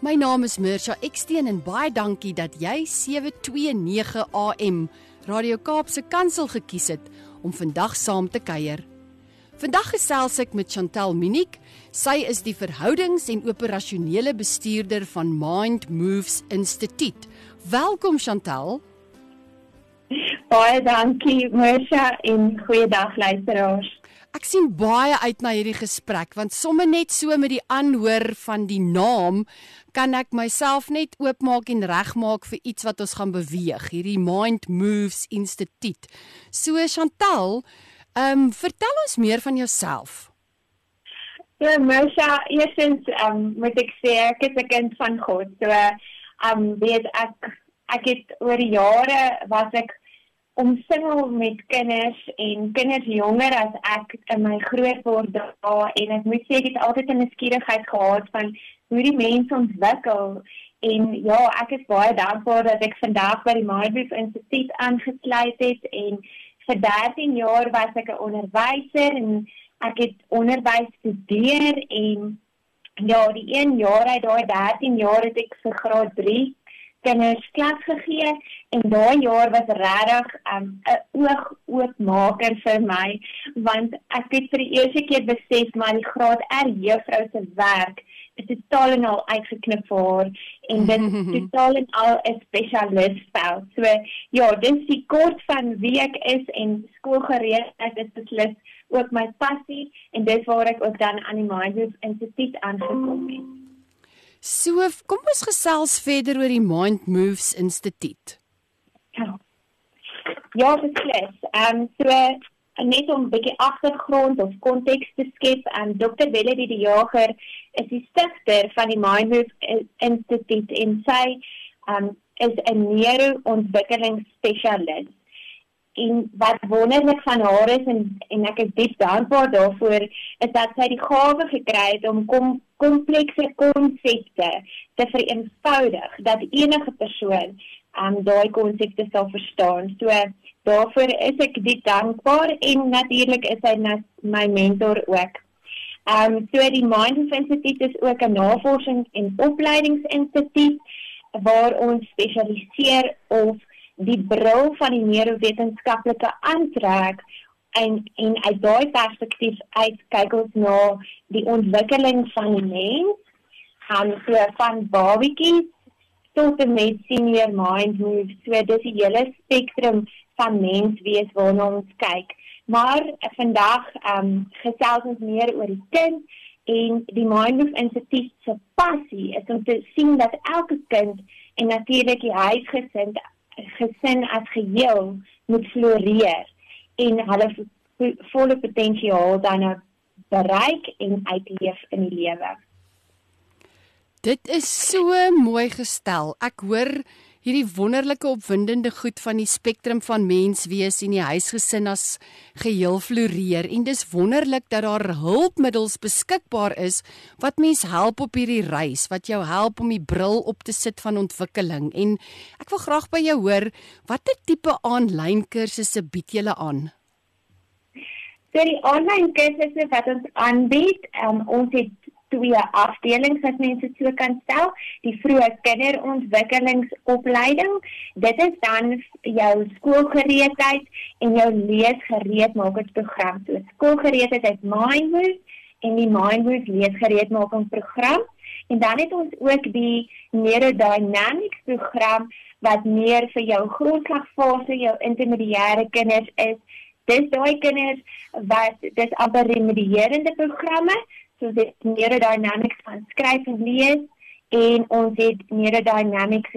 My naam is Mirsha Eksteen en baie dankie dat jy 729 AM Radio Kaapse Kansel gekies het om vandag saam te kuier. Vandag gesels ek met Chantel Miniek. Sy is die verhoudings- en operasionele bestuurder van Mind Moves Instituut. Welkom Chantel. Baie dankie Mirsha en goeiedag luisteraars. Ek sien baie uit na hierdie gesprek want somme net so met die aanhoor van die naam kan ek myself net oopmaak en regmaak vir iets wat ons gaan beweeg, hierdie Mind Moves Instituut. So Chantal, ehm um, vertel ons meer van jouself. Ja, Mirsha, eerstens ehm um, moet ek sê ek is 'n kind van God. So ehm um, weet ek ek het oor die jare was ek omsingel met kinders en kinders jonger as ek in my grootword dae en ek moet sê ek het altyd 'n nuuskierigheid gehad van hoe die mens ontwikkel. En ja, ek is baie dankbaar dat ek vandag by die Mindboost Instituut aangesluit het en vir 13 jaar was ek 'n onderwyser en ek het onderwys gestudeer en ja, die 1 jaar uit daai 13 jaar het ek vir graad 3 kinders klas gegee en daai jaar was regtig 'n um, oog oopmaker vir my want ek het vir die eerste keer besef maar die graad R juffrou se werk is totaal en al uitgeknip vir haar en dit totaal en al 'n spesialist veld. So ja, dis die kort van wie ek is en skoolgereedheid is beslis ook my passie en dis waar ek ook dan aan die Mindhood Instituut aangekom het. So, kom ons gesels verder oor die Mind Moves Instituut. Ja, ja beslis. Ehm um, so net om 'n bietjie agtergrond of konteks te skep, en um, Dr. Wellery die Jager is die stigter van die Mind Moves Instituut en sy ehm um, is 'n neuroontwikkelingsspesialis en wat wonderlik van haar is en en ek is diep dankbaar daarvoor is dat sy die gawe gekry het om kom komplekse konsepte te vereenvoudig dat enige persoon um daai konsepte sal verstaan. So daarvoor is ek diep dankbaar en natuurlik is sy my mentor ook. Um so die Mind Instituut is ook 'n navorsing en opleidingsinstituut waar ons spesialiseer of die bril van die neurowetenskaplike aantrek en en uit daai perspektief uit kyk ons na die ontwikkeling van die mens. Gaan so van babatjies tot en met senior mind move so dis die hele spektrum van mens wees waarna ons kyk. Maar vandag ehm um, gesels ons meer oor die kind en die mind move instituut se passie is om te sien dat elke kind en natuurlik die huisgesin gesin as geheel moet floreer en hulle volle potensiaal dan bereik en uitleef in die lewe. Dit is so mooi gestel. Ek hoor hierdie wonderlike opwindende goed van die spektrum van menswees en die huisgesin as geheel floreer. En dis wonderlik dat daar hulpmiddels beskikbaar is wat mens help op hierdie reis wat jou help om die bril op te sit van ontwikkeling. En ek wil graag by jou hoor watter tipe aanlyn kursusse bied julle aan? So die aanlyn kursusse wat ons aanbied um, ons het twee afdelings as mense so kan stel. Die vroeë kinderontwikkelingsopleiding, dit is dan jou skoolgereedheid en jou leesgereedmakingsprogram. So skoolgereedheid is Mindwork en die Mindwork leesgereedmakingsprogram. En dan het ons ook die Neurodynamics program wat meer vir jou grondslagfase, jou intermediêre kinders is. Dis daai kinders wat dis amper remedierende programme soos dit neurodynamics van skryf en lees en ons het neurodynamics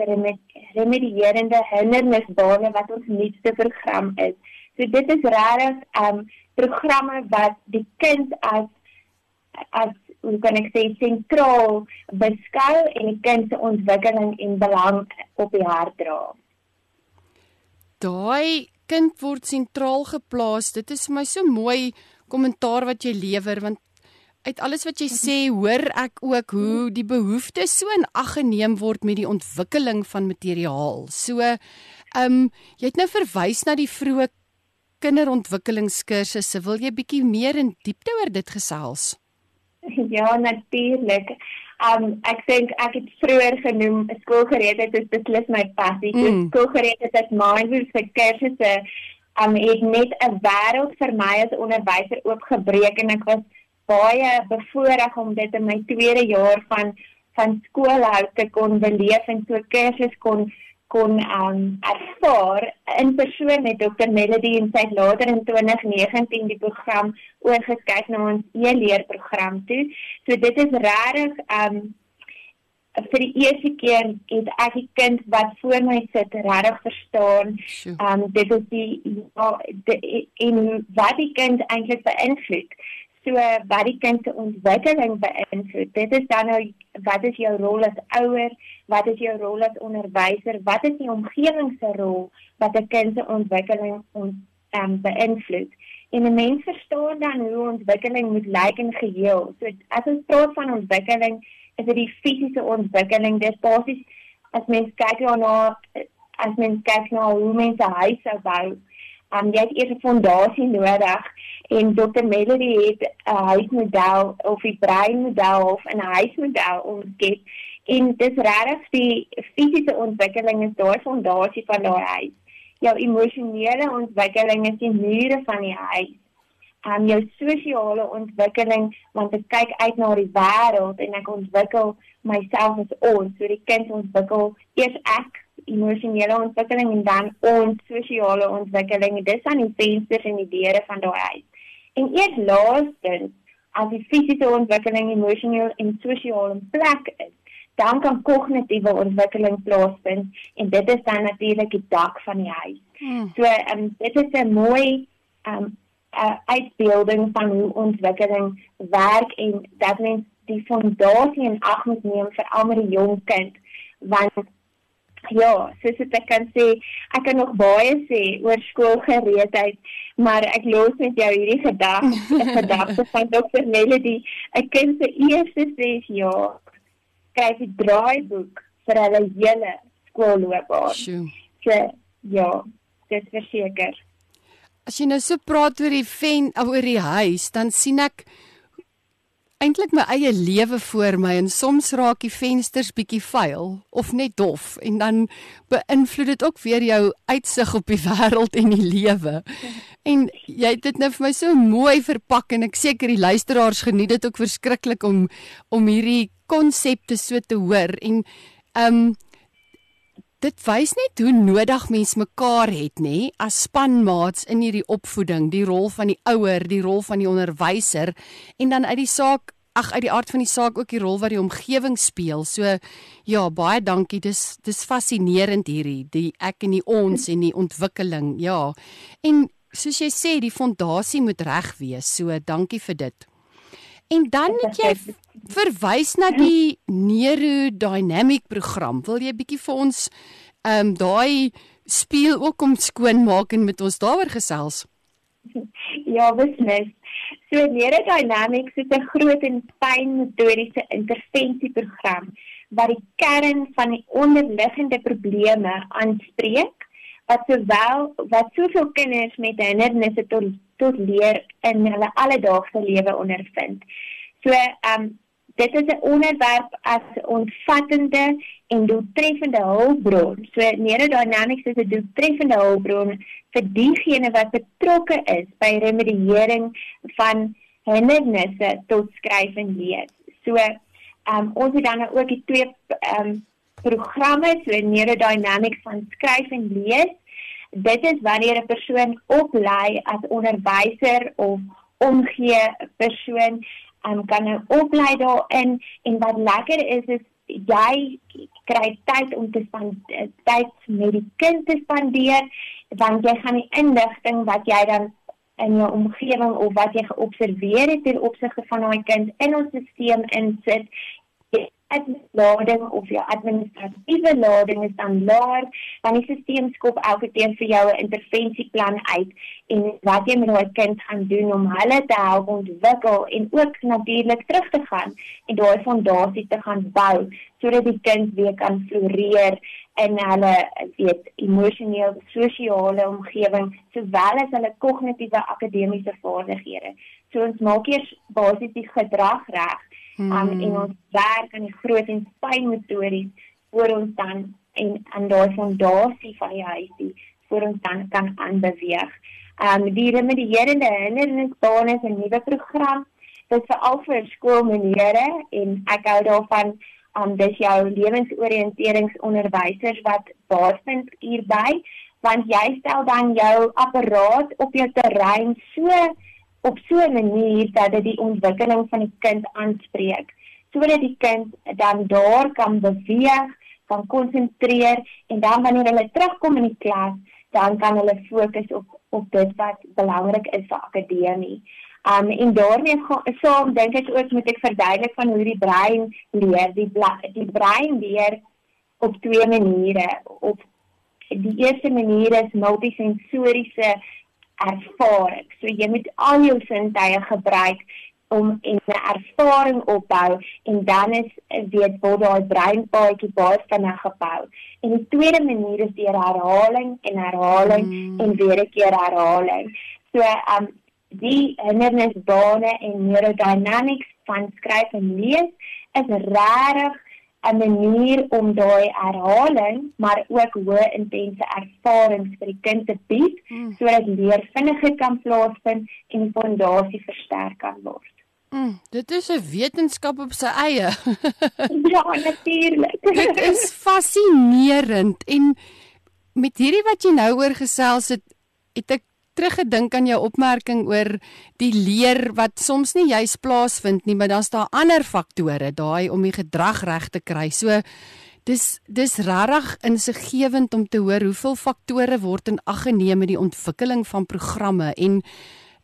remedierende hindernisbane wat ons nuutste program is. So dit is regtig um programme wat die kind as as hoe kan ek sê sentraal beskou en die kind se ontwikkeling en belang op die hart dra. Daai kind word sentraal geplaas. Dit is vir my so mooi kommentaar wat jy lewer want uit alles wat jy sê, hoor ek ook hoe die behoeftes so in ag geneem word met die ontwikkeling van materiaal. So, ehm um, jy het nou verwys na die vroeë kinderontwikkelingskursusse. Wil jy bietjie meer in diepte oor dit gesels? Ja, natuurlik. Um ek dink ek het vroeër genoem skoolgereedheid is beslis my passie. Mm. So skoolgereedheid is mindful vir kursusse. Um het net 'n wêreld vir my as onderwyser oopgebreek en ek was baie bevoorreg om dit in my tweede jaar van van skoolhou te kon beleef en so kursus kon kon um ervaar in persoon met Dr Melody en sy later in 2019 die program oorgekyk na ons e-leerprogram toe. So dit is regtig um vir die eerste keer het ek 'n kind wat voor my sit regtig verstaan. Um dit is die ja, die in wat die kind eintlik beïnvloed so wat die kind se ontwikkeling beïnvloed. Dit is dan nou wat is jou rol as ouer? Wat is jou rol as onderwyser? Wat is die omgewing se rol wat 'n kind se ontwikkeling ons um, beïnvloed? En 'n mens verstaan dan hoe ontwikkeling moet lyk in geheel. So as ons praat van ontwikkeling, is dit die fisiese ontwikkeling. Dit basies as mens kyk na as mens kyk na hoe mense huise bou, um, jy het eers 'n fondasie nodig en Dr Melody het 'n huismodel of 'n breinmodel of 'n huismodel omgee en dis regtig die fisiese ontwikkeling is daai fondasie van daai huis. Jou emosionele ontwikkeling is die mure van die huis. Um jou sosiale ontwikkeling want ek kyk uit na die wêreld en ek ontwikkel myself as ons, so die kind ontwikkel eers ek emosionele ontwikkeling en dan ons sosiale ontwikkeling. Dis aan die vensters en die deure van daai huis. En eers laastens, as die fisiese ontwikkeling emosioneel en sosiaal in plek is, dan kan kognitiewe ontwikkeling plaasvind en dit is dan natuurlik die dak van die huis. Hmm. So, um, dit is 'n mooi um 'n uitbeelding van hoe ontwikkeling werk en dat mens die fondasie in ag moet neem vir almal die jong kind want Ja, soos ek kan sê, ek kan nog baie sê oor skoolgereedheid, maar ek los met jou hierdie gedagte, 'n gedagte van Dr. Melody. Ek ken sy eerste 6 jaar skryf die draaiboek vir hulle hele skoolloopbaan. So, ja, dit verseker. As jy nou so praat oor die ven oor die huis, dan sien ek eintlik my eie lewe voor my en soms raak die vensters bietjie vuil of net dof en dan beïnvloed dit ook weer jou uitsig op die wêreld en die lewe. En jy het dit nou vir my so mooi verpak en ek seker die luisteraars geniet dit ook verskriklik om om hierdie konsepte so te hoor en ehm um, Dit wys net hoe nodig mens mekaar het nê as spanmaats in hierdie opvoeding, die rol van die ouer, die rol van die onderwyser en dan uit die saak ag uit die aard van die saak ook die rol wat die omgewing speel. So ja, baie dankie. Dis dis fascinerend hierdie, die ek en die ons en die ontwikkeling. Ja. En soos jy sê, die fondasie moet reg wees. So dankie vir dit. En dan het jy verwys na die neurodynamic program. Wil jy bietjie vir ons ehm um, daai speel ook om skoon maak en met ons daaroor gesels? Ja, beslis. So neurodynamics is 'n groot en fyn metodiese intervensieprogram wat die kern van die onderliggende probleme aanspreek wat sowel wat soveel kinders met hindernisse tot tot leer in hulle alledaagse lewe ondervind. So, ehm um, dit is 'n onderwerp as omvattende en doeltreffende hulpbron. So neurodynamics is 'n doeltreffende hulpbron vir diegene wat betrokke is by remediering van hindernisse tot skryf en lees. So, um, ons het dan ook die twee um, programme, so neurodynamics van skryf en lees. Dit is wanneer 'n persoon oplei as onderwyser of omgee persoon um, kan nou oplei daarin en wat lekker is is jy kry tyd om te spandeer tyd met die kind te spandeer want jy gaan die inligting wat jy dan in jou omgewing of wat jy geobserveer het ten opsigte van daai kind in ons stelsel insit lading of jou administratiewe lading is dan laer, dan die stelsel skop elke keer vir jou 'n intervensieplan uit en wat jy met daai kind gaan doen om hulle te help ontwikkel en ook natuurlik terug te gaan en daai fondasie te gaan bou sodat die kind weer kan floreer in hulle weet emosioneel sosiale omgewing sowel as hulle kognitiewe akademiese vaardighede. So ons maak eers basies die gedrag reg Hmm. Um, en ons werk aan die groot en fyn metodes voor ons dan en aan daai fondasie van die huisie voor ons dan kan aanbeweeg. Um die remedierende hindernisbane is 'n nuwe program wat vir al vir skoolmaniere en ek hou daarvan um dis jou lewensoriënteringsonderwysers wat baasvind hierby want jy stel dan jou apparaat op jou terrein so op so 'n manier dat dit die ontwikkeling van die kind aanspreek sodat die kind dan daar kan beweeg, kan konsentreer en dan wanneer hulle terugkom in die klas, dan kan hulle fokus op op dit wat belangrik is vir akademie. Um en daarmee saam dink ek ook moet ek verduidelik van hoe die brein leer. Die die brein leer op twee maniere. Op die eerste manier is multisensoriese ervaring. So jy moet al jou sintuie gebruik om 'n ervaring opbou en dan is weet word daai breinpaadjie baie vinnig gebou. En die tweede manier is deur herhaling en herhaling mm. en weer 'n keer herhaling. So um die hindernisbane en neurodynamics van skryf en lees is regtig 'n manier om daai herhaling maar ook hoë intense ervarings vir die kind te bied mm. sodat leer vinniger kan plaasvind en die fondasie versterk kan word. Mm, dit is 'n wetenskap op sy eie. ja, natuurlik. dit is fascinerend en met hierdie wat jy nou oor gesels het, het ek teruggedink aan jou opmerking oor die leer wat soms nie juis plaasvind nie, maar dan's daar ander faktore daai om die gedrag reg te kry. So dis dis rarig insiggewend om te hoor hoeveel faktore word in ag geneem met die ontwikkeling van programme en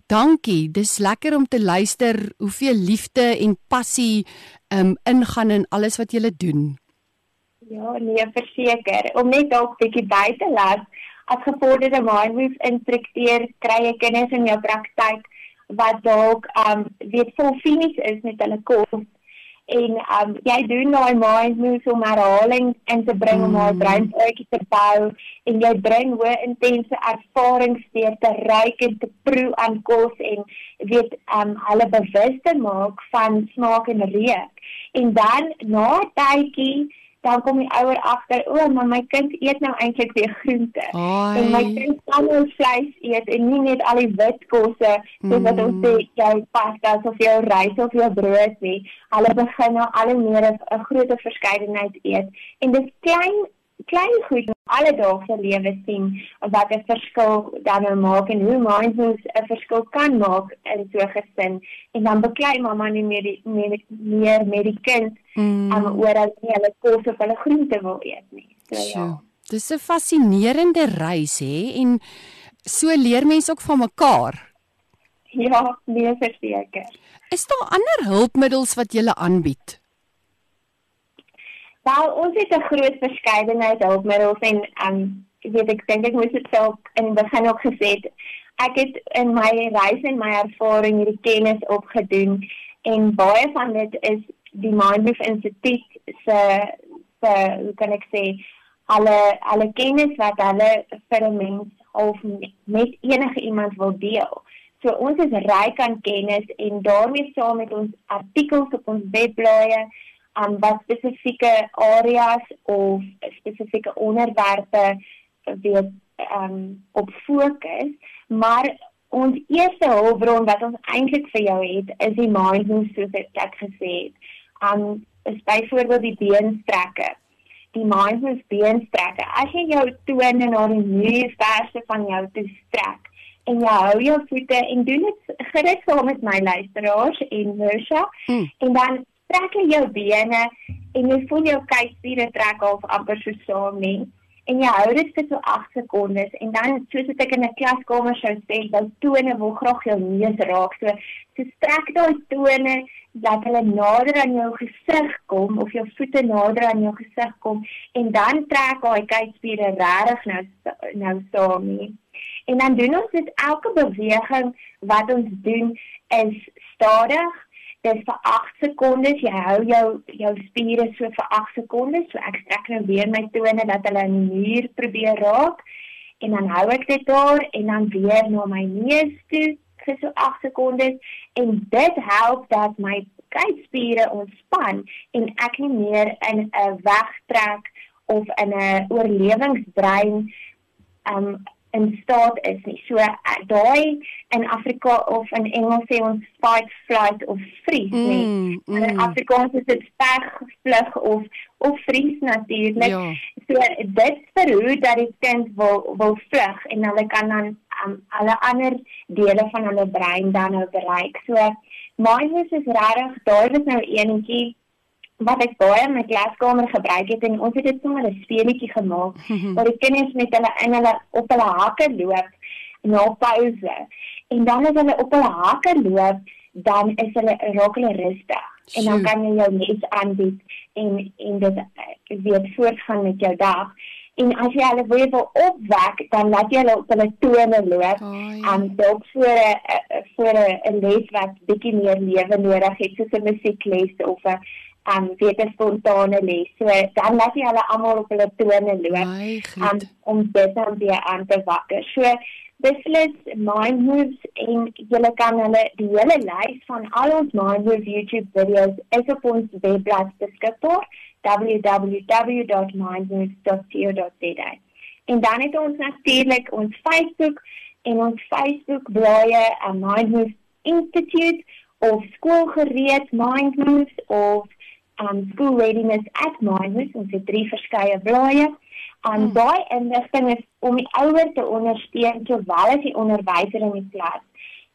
dankie. Dis lekker om te luister hoeveel liefde en passie um ingaan in alles wat jy doen. Ja, nee, verseker. Om net dalk 'n bietjie by te laat as gevorderde mind moves instrukteur kry jy kinders in jou praktyk wat dalk um weet vol finies is met hulle kos en um jy doen daai mind moves om herhaling in te bring mm. om haar brein uitjie te bou en jy bring hoe intense ervarings weer te ryk en te proe aan kos en weet um hulle bewus te maak van smaak en reuk en dan na tydjie dan kom die ouer agter, o, oh, maar my kind eet nou eintlik weer groente. Ai. En my kind kan nou vleis eet en nie net al die wit kosse soos wat ons sê, mm. jou pasta of jou rys of jou brood nie. Hulle begin nou al hoe meer 'n groter verskeidenheid eet. En dis klein klein goed alledaagse lewe sien wat 'n verskil dan nou maak en hoe mindfulness 'n verskil kan maak in so 'n gesin en dan beklei mamma nie meer die, meer, meer met die kind mm. um, oor dat nie hulle kos of hulle groente wil eet nie. So ja. Dis 'n fascinerende reis hè en so leer mense ook van mekaar. Ja, nee verseker. Is daar ander hulpmiddels wat jy aanbied? Wel, ons het 'n groot verskeidenheid hulpmiddels en um ek weet ek dink ek moes dit self in die begin ook gesê het. Ek het in my reis en my ervaring hierdie kennis opgedoen en baie van dit is die Mindmove Instituut se se hoe kan ek sê alle alle kennis wat hulle vir 'n mens of met enige iemand wil deel. So ons is ryk aan kennis en daarmee saam met ons artikels op ons webblaaie um, wat spesifieke areas of spesifieke onderwerpe weet um, op fokus, maar ons eerste hulpbron wat ons eintlik vir jou het, is die mindfulness soos ek gesê het. Um is byvoorbeeld die beenstrekke. Die mindfulness beenstrekke. As jy jou tone na die nuusverse van jou toe strek en jy hou jou voete en doen dit gerus saam met my luisteraars en Mersha hmm. en dan trek jy jou bene en jy voel jou kuitspiere trek half amper so saam nie en jy hou dit vir so 8 sekondes en dan soos ek in 'n klaskamer sou sê, jou tone wil graag jou neus raak. So, so strek daai tone dat hulle nader aan jou gesig kom of jou voete nader aan jou gesig kom en dan trek daai kuitspiere regtig nou nou saam nie. En dan doen ons dit elke beweging wat ons doen is stadig dis vir 8 sekondes. Jy hou jou jou spiere so vir 8 sekondes. So ek strek nou weer my tone dat hulle aan die muur probeer raak. En dan hou ek dit daar en dan weer na my neus toe vir so 8 sekondes en dit help dat my kuitspiere ontspan en ek nie meer in 'n wegtrek of in 'n oorlewingsbrein um in staat is nie. So uh, daai in Afrika of in Engels sê ons fight flight of freeze nie. Mm, mm. In Afrikaans is dit veg, vlug of of vries natuurlik. Ja. So dit verhoed dat die kind wil wil vlug en hulle kan dan um, alle ander dele van hulle brein dan nou bereik. So mindfulness is regtig daar is nou eenetjie wat ek baie in my klaskamer gebruik het en ons het dit sommer 'n speletjie gemaak waar die kinders met hulle in hulle op hulle hakke loop na pouse. En dan as hulle op hulle hakke loop dan is hulle raak hulle rustig. En dan kan jy jou mes aanbied en en dit eh, weer voortgaan met jou dag. En as jy hulle wil opwek dan laat jy hulle op hulle tone loop. En dalk voor 'n voor 'n les wat bietjie meer lewe nodig het soos 'n musiekles of 'n um weet 'n spontane les. So dan laat jy hulle almal op hulle tone loop um, om dit dan weer aan te wakker. So beslis mind moves en julle kan hulle die hele lys van al ons mind moves YouTube video's is op ons webblad beskikbaar www.mindmoves.co.za. En dan het ons natuurlik ons Facebook en ons Facebook blaaie aan uh, Mind Moves Institute of skoolgereed Mind Moves of um school readiness at Mindless ons het drie verskeie blaaie. Um hmm. daai inligting is om die ouers te ondersteun terwyl as die onderwyser in die klas.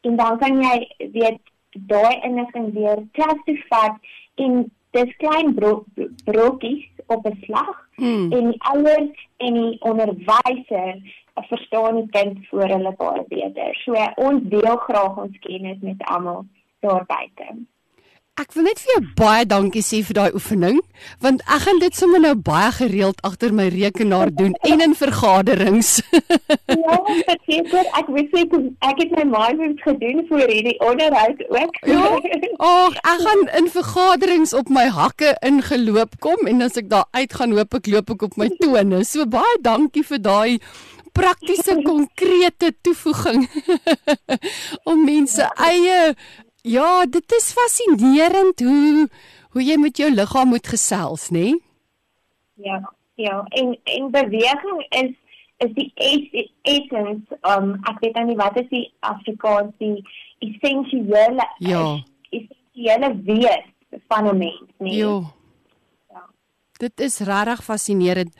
En dan kan jy weet daai inligting weer klas toe vat en dis klein bro brokies op 'n slag hmm. en die ouers en die onderwyser verstaan die kind voor hulle baie beter. So ons deel graag ons kennis met almal daar buite. Ek wil net vir jou baie dankie sê vir daai oefening, want ek gaan dit sommer nou baie gereeld agter my rekenaar doen en in vergaderings. ja, seker, ek weet ek ek het my mindmaps gedoen vir hierdie onderhoud ook. ja. Ag, ek gaan in vergaderings op my hakke ingeloop kom en as ek daar uit gaan hoop ek loop ek op my tone. So baie dankie vir daai praktiese konkrete toevoeging om mense eie Ja, dit is fascinerend hoe hoe jy met jou liggaam moet gesels, nê? Nee? Ja, ja, en en beweging is is die essence um ek weet nou nie wat is die Afrikaans die essensiële ja. essensiële wees van 'n mens, nê? Nee? Ja. Dit is regtig fascinerend.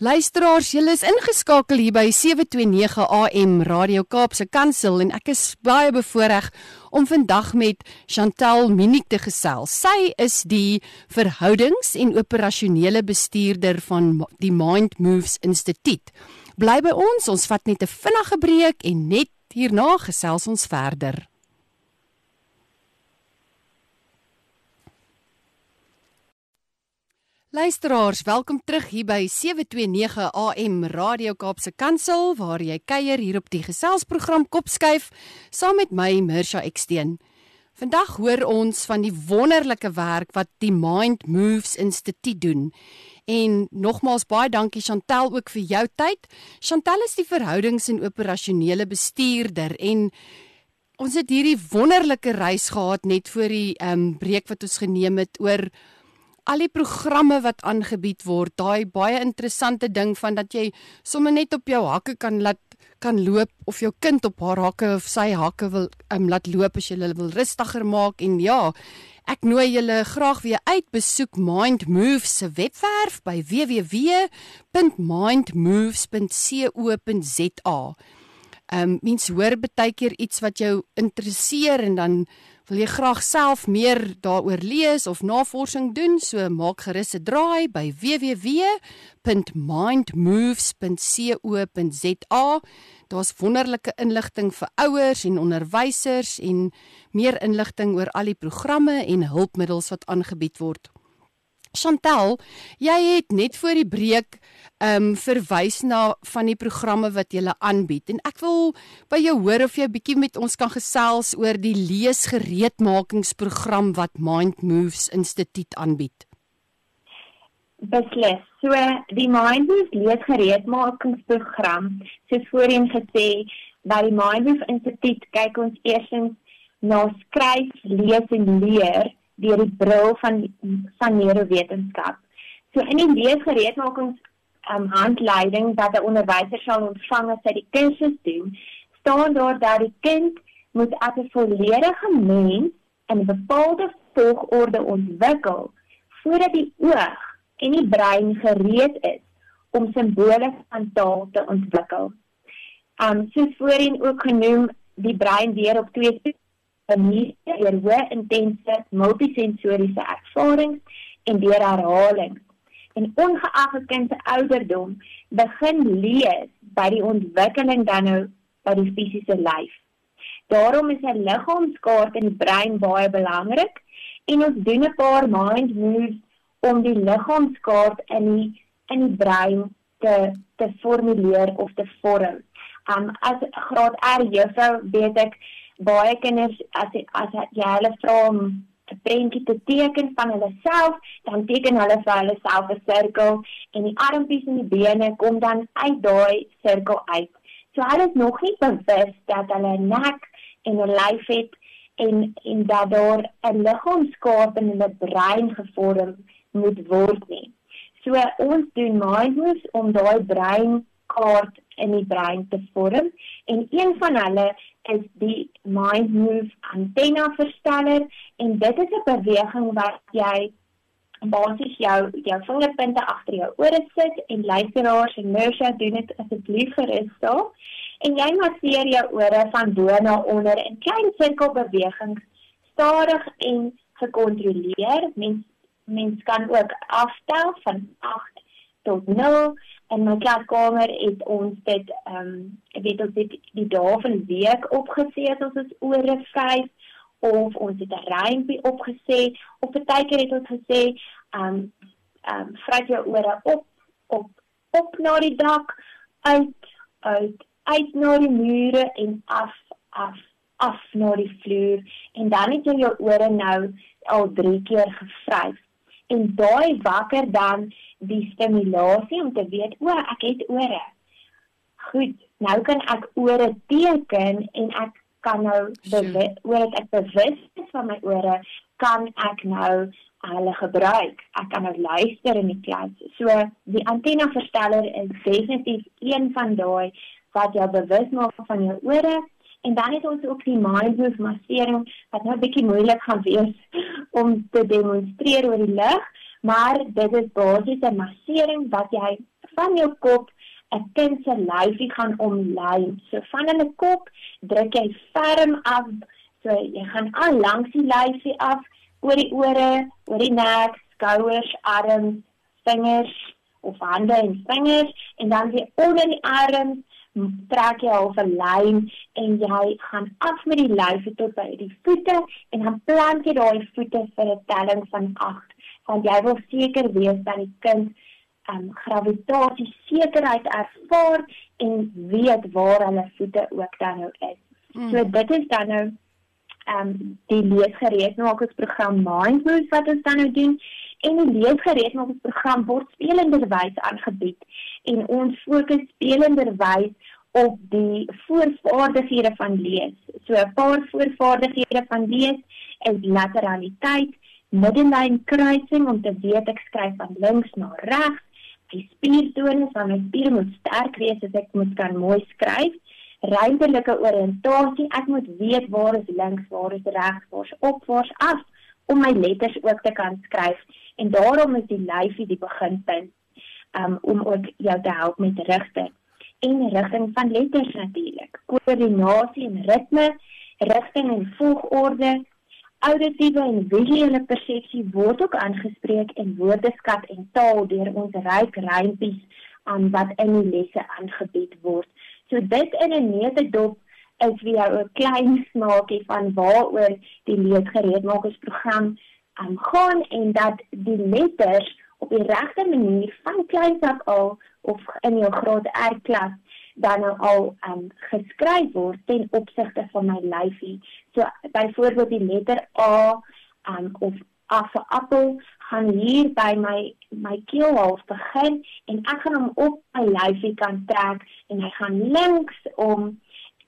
Luisteraars, julle is ingeskakel hier by 729 AM Radio Kaapse Kansel en ek is baie bevoorreg om vandag met Chantel Minik te gesels. Sy is die verhoudings- en operasionele bestuurder van die Mind Moves Instituut. Bly by ons, ons vat net 'n vinnige breek en net hierna gesels ons verder. Luisteraars, welkom terug hier by 729 AM Radio Kaapse Kansel waar jy kuier hier op die geselsprogram Kopskuif saam met my Mirsha Eksteen. Vandag hoor ons van die wonderlike werk wat die Mind Moves Instituut doen. En nogmaals baie dankie Chantel ook vir jou tyd. Chantel is die verhoudings- en operasionele bestuurder en ons het hierdie wonderlike reis gehad net voor die ehm um, breek wat ons geneem het oor al die programme wat aangebied word, daai baie interessante ding van dat jy sommer net op jou hakke kan laat kan loop of jou kind op haar hakke of sy hakke wil um, laat loop as jy hulle wil rustiger maak en ja, ek nooi julle graag weer uit besoek Mind Moves se webwerf by www.mindmoves.co.za. Ehm um, mens hoor baie keer iets wat jou interesseer en dan Wil jy graag self meer daaroor lees of navorsing doen, so maak gerus 'n draai by www.mindmoves.co.za. Daar's wonderlike inligting vir ouers en onderwysers en meer inligting oor al die programme en hulpmiddels wat aangebied word. Chantel, jy het net voor die breek ehm um, verwys na van die programme wat jy aanbied en ek wil by jou hoor of jy 'n bietjie met ons kan gesels oor die leesgereedmakingsprogram wat Mind Moves Instituut aanbied. Beslis. So die Mind Moves leesgereedmakingsprogram, soos voorheen gesê, by die Mind Moves Instituut kyk ons eersins na skryf, lees en leer deur die bril van van neurowetenskap. So in die leesgereedmakings um, handleiding wat 'n onderwyser sal ontvang as hy die kursus doen, staan daar dat die kind moet as 'n volledige mens in 'n bepaalde volgorde ontwikkel voordat die oog en die brein gereed is om simbole van taal te ontwikkel. Um soos voorheen ook genoem, die brein weer op twee maniere deur hoë intense multisensoriese ervarings en deur herhaling en ongeag 'n kind se ouderdom begin lees by die ontwikkeling dan nou by die fisiese lyf. Daarom is 'n liggaamskaart in die brein baie belangrik en ons doen 'n paar mind moves om die liggaamskaart in die in die brein te te formuleer of te vorm. Um as graad R juffrou weet ek baie kinders as as jy hulle vra om 'n prentjie te teken van hulle self, dan teken hulle vir hulle self 'n sirkel en die armpies en die bene kom dan uit daai sirkel uit. So hulle is nog nie bewus dat hulle 'n nek en 'n lyf het en en dat daar 'n liggaamskaart in hulle brein gevorm moet word nie. So ons doen mind moves om daai breinkaart in die brein te vorm en een van hulle is die mind move antenna versteller en dit is 'n beweging wat jy basies jou jou vingerpunte agter jou ore sit en luisteraars en Mersha doen dit asseblief gerus daar. En jy masseer jou ore van bo na onder in klein sirkelbewegings stadig en gekontroleer mens mens kan ook aftel van 8 tot 0 in my klaskamer het ons dit ehm um, weet ons het die dae van die week opgesit ons is ore 5 of ons het 'n rympie opgeset of partykeer het ons gesê ehm um, ehm um, vryf jou ore op op op na die dak uit uit uit na die mure en af af af na die vloer. En dan het jy jou ore nou al 3 keer gevryf en daai wakker dan die stimulasie om te weet o, ek het ore. Goed, nou kan ek ore teken en ek kan nou oor dit ek bewus is van my ore, kan ek nou hulle gebruik. Ek kan nou luister in die klas. So die antenna versteller is definitief een van daai wat jou bewus maak van jou ore En dan het ons ook die mindfulness massering wat nou 'n bietjie moeilik gaan wees om te demonstreer oor die lig, maar dit is basies 'n massering wat jy van jou kop 'n kind se lyfie gaan omlei. So van hulle kop druk jy ferm af, so jy gaan al langs die lyfie af oor die ore, oor die nek, skouers, arms, vingers of hande en vingers en dan weer onder die arms trek jy half 'n lyn en jy gaan af met die lyf tot by die voete en dan plant jy daai voete vir 'n telling van 8 want jy wil seker wees dat die kind um gravitasie sekerheid ervaar en weet waar hulle voete ook dan nou is. Mm. So dit is dan nou um die leesgereedmakingsprogram Mindfulness wat ons dan nou doen en die leesgereedmakingsprogram word spelenderwys aangebied en ons fokus spelenderwys op die voorvaardighede van lees. So 'n paar voorvaardighede van lees is lateraliteit, middellyn kruising om te weet ek skryf van links na regs, die spiertonus van my spiere moet sterk wees as ek moet kan mooi skryf. Ruimtelike oriëntasie, ek moet weet waar is links, waar is regs, waar is op, waar is af om my letters ook te kan skryf en daarom is die lyfie die beginpunt um, om ook jou te help met rigting en rigting van letters natuurlik koördinasie en ritme rigting en volgorde Auditiewe en visuele persepsie word ook aangespreek in woordeskat en taal deur ons ryk rympies aan wat in die lesse aangebied word. So dit in 'n neutedop is vir jou 'n klein smaakie van waaroor die leesgereedmakersprogram um, gaan en dat die letters op die regte manier van kleins af al of in jou graad R klas dan nou al um, geskryf word ten opsigte van my lyfie. So byvoorbeeld die letter A um, of A vir appel gaan hier by my my keelhals begin en ek gaan hom op my lyfie kan trek en hy gaan links om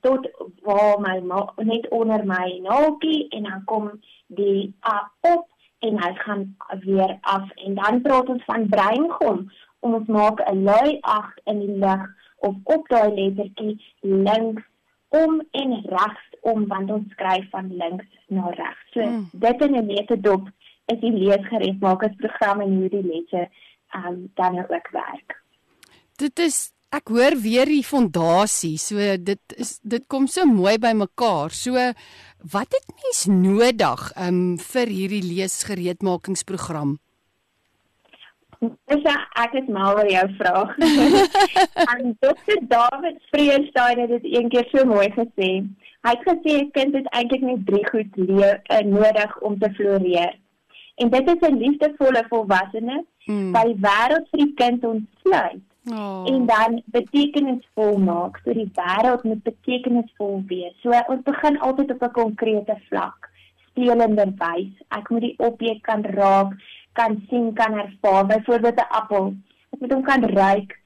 tot waar my net onder my naakie en dan kom die A op en hy gaan weer af en dan praat ons van breingom om ons maak 'n lui ag in die lug of op daai lettertjie links om en regs om want ons skryf van links na regs. So mm. dit in 'n leterdop is die leesgereedmakersprogram en hoe die letter um, dan nou ook werk. Dit is ek hoor weer die fondasie. So dit is dit kom so mooi by mekaar. So wat het mens nodig um vir hierdie leesgereedmakingsprogram? Dis ek het maar oor jou vraag. en Dr. David Vreestein het dit eendag so mooi gesê. Hy het gesê 'n kind het eintlik net drie goed leer uh, nodig om te floreer. En dit is 'n liefdevolle volwassene hmm. wat die wêreld vir die kind ontsluit Oh. En dan betekenisvol maak. So die wêreld moet betekenisvol wees. So ons begin altyd op 'n konkrete vlak. Spelende wys. Ek moet die objek kan raak, kan sien, kan ervaar. Byvoorbeeld 'n appel. Ek moet hom kan ruik.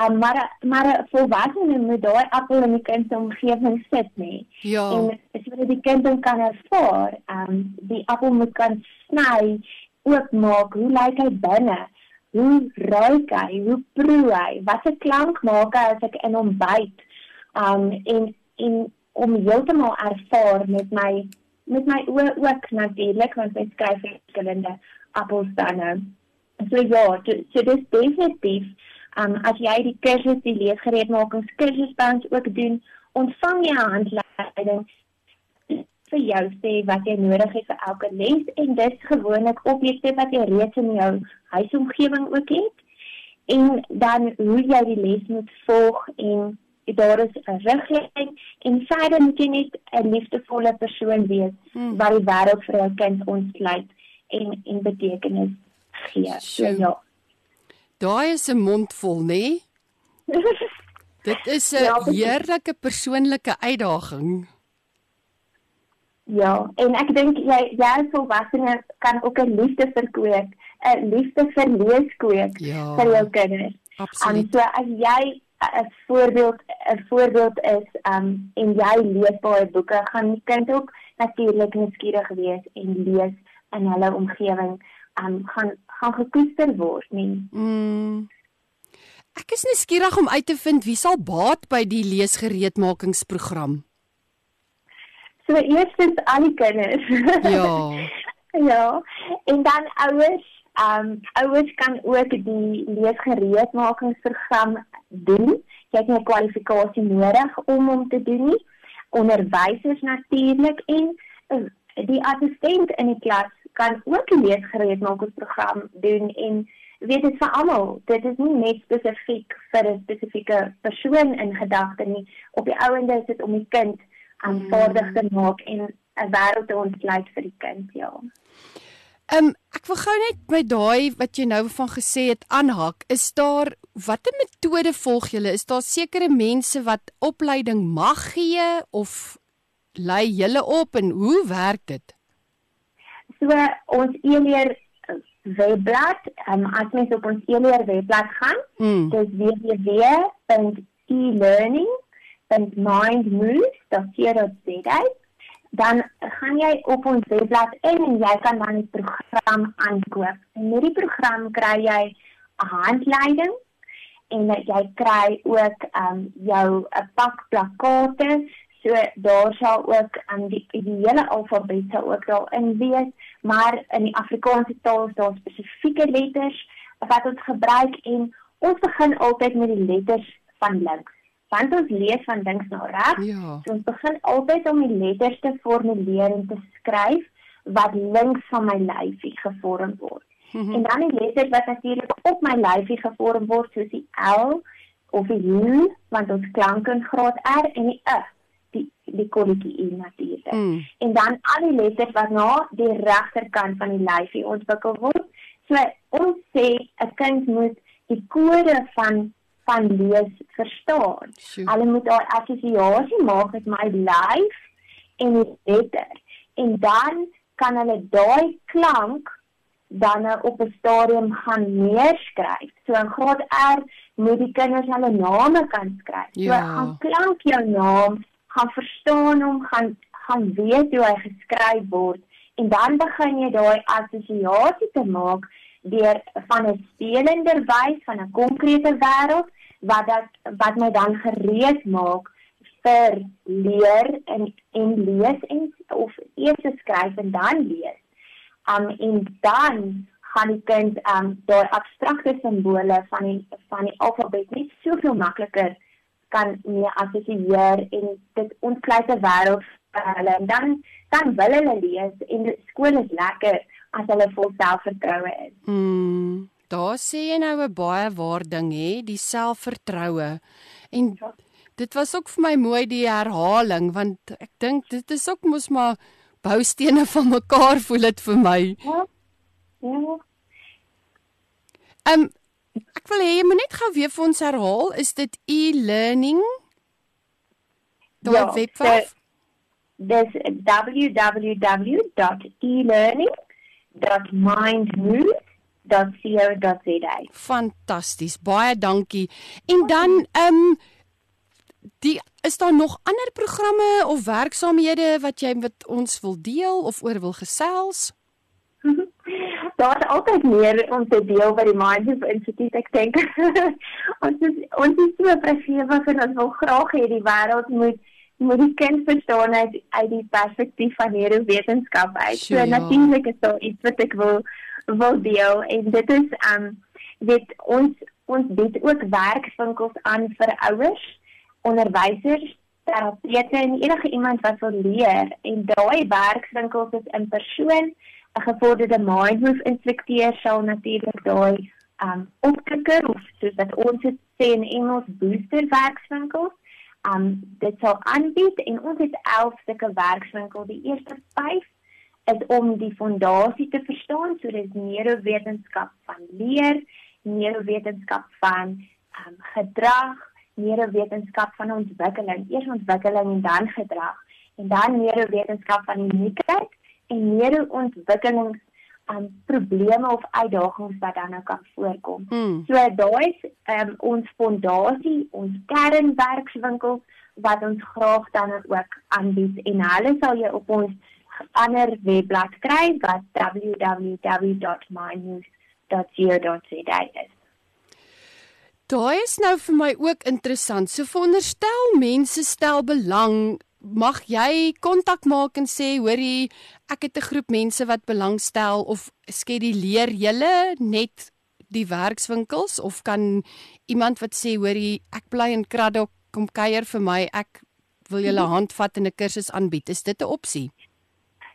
Um, maar maar 'n volwassene moet daai appel in die kind se omgewing sit, nê. Ja. En sodat die kind hom kan ervaar. Um die appel moet kan sny, oopmaak. Hoe lyk hy binne? Hoe ruik hy, hoe proe hy, wat 'n klank maak hy as ek in hom byt. Um en en om heeltemal ervaar met my met my oë ook natuurlik want ek skryf verskillende appels dan. Nou. So ja, so dis definitief um as jy die kursus die leesgereedmakingskursus by ons ook doen, ontvang jy 'n handleiding vir jou sê wat jy nodig het vir elke les en dis gewoonlik objekte wat jy reeds in jou huisomgewing ook het en dan hoe jy die les moet volg en daar is 'n riglyn en verder moet jy net 'n liefdevolle persoon wees hmm. wat die wêreld vir jou kind ontsluit en en betekenis gee. So ja. Daai is 'n mond vol, nê? Dit is 'n ja, heerlike persoonlike uitdaging. Ja, en ek dink jy jy as volwassene kan ook 'n liefde verkoop, 'n liefde vir lees koop ja, vir jou kinders. Absoluut. En so as jy 'n voorbeeld 'n voorbeeld is, um en jy lees baie boeke, gaan die kind ook natuurlik nuuskierig wees en lees in hulle omgewing, um gaan gaan gekoester word, nie. Mm. Ek is nuuskierig om uit te vind wie sal baat by die leesgereedmakingsprogram. So eerstens al die kinders. Ja. ja. En dan ouers, ehm um, ouers kan ook die leesgereedmakingsprogram doen. Jy het 'n kwalifikasie nodig om hom te doen nie. Onderwysers natuurlik en uh, die assistent in die klas kan ook die leesgereedmakingsprogram doen en weet dit vir almal. Dit is nie net spesifiek vir 'n spesifieke persoon in gedagte nie. Op die ouende is dit om die kind aanvaardig te maak en 'n wêreld te ontsluit vir die kind, ja. Ehm um, ek wil gou net by daai wat jy nou van gesê het aanhak. Is daar watter metode volg julle? Is daar sekere mense wat opleiding mag gee of lei julle op en hoe werk dit? So ons e-leer webblad, um, as mens op ons e-leer webblad gaan, hmm. dis www.elearning www.mindmove.co.za dan gaan jy op ons webblad in en jy kan dan die program aankoop. En met die program kry jy 'n handleiding en jy kry ook um jou 'n pak plakkate. So daar sal ook um die, die hele alfabet sal ook daarin wees, maar in die Afrikaanse taal is daar spesifieke letters wat ons gebruik en ons begin altyd met die letters van links want ons lees van links na regs. Ja. So ons begin altyd om die letters te formuleer en te skryf wat links van my lyfie gevorm word. Mm -hmm. En dan die letters wat natuurlik op my lyfie gevorm word soos die L of die U want ons klank in graad R en die I die die kolletjie U natuurlik. Mm. En dan al die letters wat na die regterkant van die lyfie ontwikkel word. So ons sê 'n kind moet die kode van van lees verstaan. Sure. Hulle moet daai assosiasie maak met my lyf en die letter. En dan kan hulle daai klank dan op 'n stadium gaan neerskryf. So in graad R moet die kinders hulle name kan skryf. Ja. So gaan klank jou naam, gaan verstaan hom, gaan gaan weet hoe hy geskryf word en dan begin jy daai assosiasie te maak deur van 'n spelender wys van 'n konkrete wêreld wat dat wat my dan gereed maak vir leer en en lees en of eers skryf en dan lees. Um en dan gaan die kind um daai abstrakte simbole van die van die alfabet net soveel makliker kan mee assosieer en dit ontsluit 'n wêreld vir hulle en dan dan wil hulle lees en skool is lekker as hulle vol selfvertroue is. Mm, daar sê jy nou 'n baie waar ding hè, die selfvertroue. En ja. dit was ook vir my mooi die herhaling want ek dink dit is ook mos maar boustene van mekaar voel dit vir my. Ja. Ja. Ehm um, ek wil hê jy moet net gou weer vir ons herhaal, is dit e-learning? Daai ja, webwerf. Dis www.elearning.mindmove.co.za. Fantasties. Baie dankie. En dan ehm um, die is daar nog ander programme of werksaamhede wat jy met ons wil deel of oor wil gesels? daar's altyd meer om te deel by die Mindset Instituut ek dink. ons is ons is so presiewig en ons wil graag hê die wêreld moet moet die kind verstaan uit uit die perspektief van neurowetenskap uit. Sure, so ja. natuurlik is daar iets wat ek wil wil deel en dit is um dit ons ons bied ook werkswinkels aan vir ouers, onderwysers, terapeute en enige iemand wat wil leer en daai werkswinkels is in persoon 'n gevorderde mindmove instrukteur sal natuurlik daai um opkikker of soos wat ons dit sê in Engels booster werkswinkels um dit sal aanbied en ons het 11 sulke werkswinkels. Die eerste 5 is om die fondasie te verstaan, so dis neurowetenskap van leer, neurowetenskap van um gedrag, neurowetenskap van ontwikkeling, eers ontwikkeling en dan gedrag. En dan neurowetenskap van uniekheid en meer ontwikkelings aan um, probleme of uitdagings wat dan nou kan voorkom. Hmm. So daai is um, ons fondasie, ons kernwerkswinkel wat ons graag dan ook aanbied en hulle sal jy op ons ander webblad kry wat www.mynews.co.za is. Daai is nou vir my ook interessant. So veronderstel mense stel belang mag jy kontak maak en sê hoorie ek het 'n groep mense wat belangstel of skeduleer julle net die werkswinkels of kan iemand wat sê hoorie ek bly in Kraddock kom kuier vir my ek wil julle mhm. handvat en 'n kursus aanbied is dit 'n opsie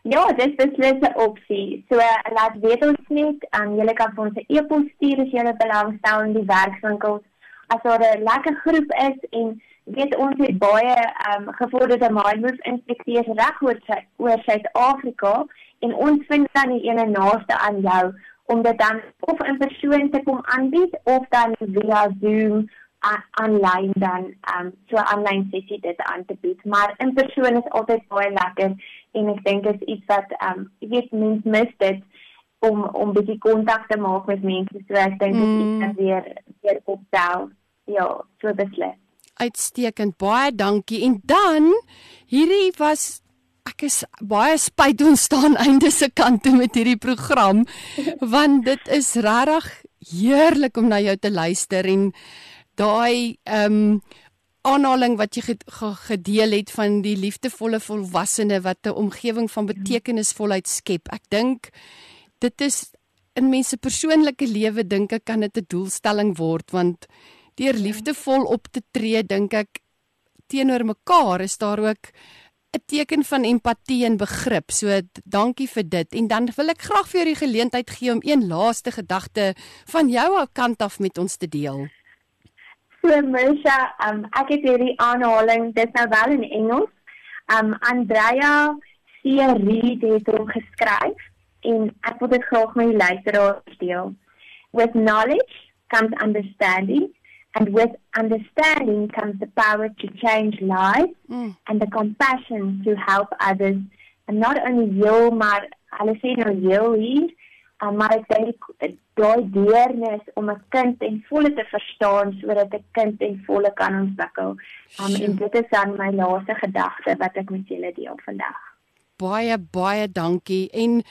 Ja, dit is beslis 'n opsie. So laat weet ons net, um, julle kan vir ons 'n e-pos stuur as julle belangstel in die werkswinkels. As daar 'n lekker groep is en weet ons het baie ehm um, gevorderde mindmove inspekteurs reg oor oor Suid-Afrika en ons vind dan die ene naaste aan jou om dit dan of in persoon te kom aanbied of dan via Zoom aanlyn dan ehm um, so aanlyn sessie dit aan te bied. Maar in persoon is altyd baie lekker en ek dink dit is iets wat ehm um, jy weet mense mis dit om om bietjie kontak te maak met mense. So ek dink dit mm. is weer weer opstel ja so beslis uitstekend. Baie dankie. En dan hierdie was ek is baie spyt ons staan einde se kant toe met hierdie program want dit is regtig heerlik om na jou te luister en daai ehm um, aanhaling wat jy gedeel het van die liefdevolle volwassene wat 'n omgewing van betekenisvolheid skep. Ek dink dit is in mense persoonlike lewe dink ek kan dit 'n doelstelling word want deur liefdevol op te tree dink ek teenoor mekaar is daar ook 'n teken van empatie en begrip. So dankie vir dit. En dan wil ek graag vir jou die geleentheid gee om een laaste gedagte van jou kant af met ons te deel. So Mersha, um ek het hierdie aanhaling, dit nou wel in Engels. Um Andrea C. Reed het hom geskryf en ek wil dit graag met die luisteraars deel. With knowledge comes understanding and with understanding comes the power to change lives mm. and the compassion to help others and not only heal maar hulle sê nou heal hier um, maar ek dink daai deernis om 'n kind en volle te verstaan sodat 'n kind en volle kan ontwikkel. Um, en dit is dan my laaste gedagte wat ek met julle deel vandag. Baie baie dankie. En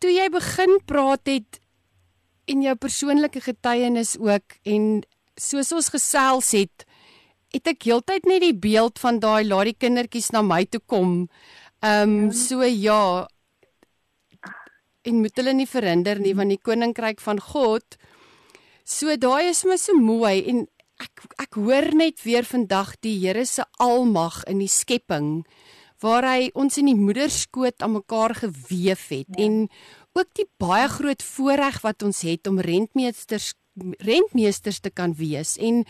toe jy begin praat het en jou persoonlike getuienis ook en soos ons gesels het, het ek heeltyd net die beeld van daai laat die kindertjies na my toe kom. Ehm um, so ja, en moet hulle nie verhinder nie want die koninkryk van God. So daai is my so mooi en ek ek hoor net weer vandag die Here se almag in die skepping waar hy ons in die moederskoot aan mekaar gewewe het ja. en ook die baie groot voorreg wat ons het om rentmeesters rentmeesters te kan wees en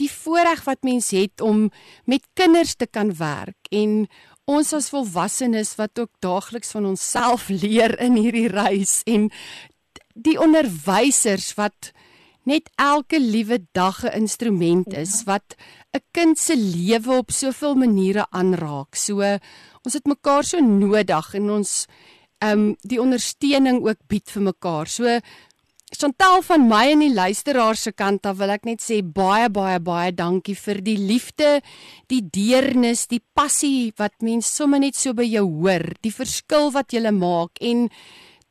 die voorreg wat mens het om met kinders te kan werk en ons as volwassenes wat ook daagliks van onsself leer in hierdie reis en die onderwysers wat net elke liewe dag 'n instrument is wat 'n kind se lewe op soveel maniere aanraak. So ons het mekaar so nodig en ons ehm um, die ondersteuning ook bied vir mekaar. So Chantal van my en die luisteraar se kant af wil ek net sê baie baie baie dankie vir die liefde, die deernis, die passie wat mense sommer net so by jou hoor, die verskil wat jy maak en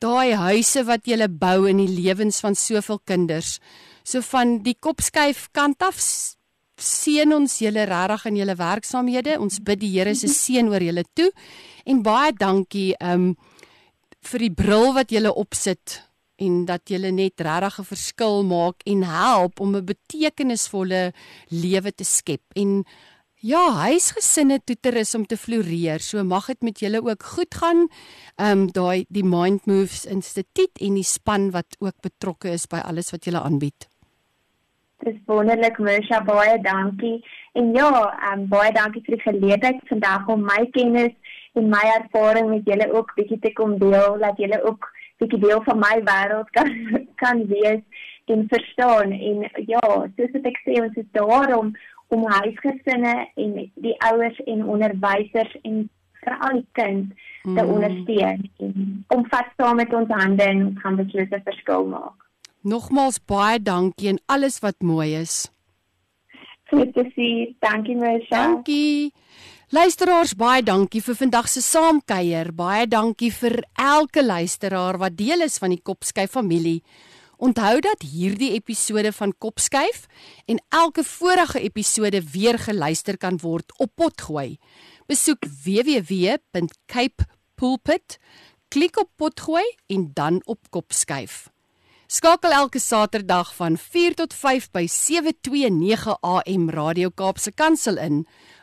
daai huise wat jy bou in die lewens van soveel kinders. So van die kopskuif kant af seën ons julle regtig in julle werksaamhede. Ons bid die Here se seën oor julle toe en baie dankie um vir die bril wat julle opsit en dat jy net regtig 'n verskil maak en help om 'n betekenisvolle lewe te skep. En ja, huisgesinne toeter is om te floreer. So mag dit met julle ook goed gaan. Ehm um, daai die Mind Moves Instituut en die span wat ook betrokke is by alles wat julle aanbied. Dis wonderlik, Mersha, baie dankie. En ja, um, baie dankie vir die geleentheid vandag om my kennis en my ervaring met julle ook bietjie te kom deel, dat julle ook bietjie deel van my wêreld kan kan wees en verstaan en ja, soos ek sê ons is daar om om huisgesinne en die ouers en onderwysers en veral die kind te mm. ondersteun en om vas saam met ons hande en ons gaan beslis 'n verskil maak. Nogmaals baie dankie en alles wat mooi is. Goed te sien. Dankie Mersha. Dankie. Luisteraars, baie dankie vir vandag se saamkuier. Baie dankie vir elke luisteraar wat deel is van die Kopskyf familie. Onthou dat hierdie episode van Kopskyf en elke vorige episode weer geluister kan word op Potgooi. Besoek www.capepulpit, klik op Potgooi en dan op Kopskyf. Skakel elke Saterdag van 4 tot 5 by 729 AM Radio Kaapse Kansel in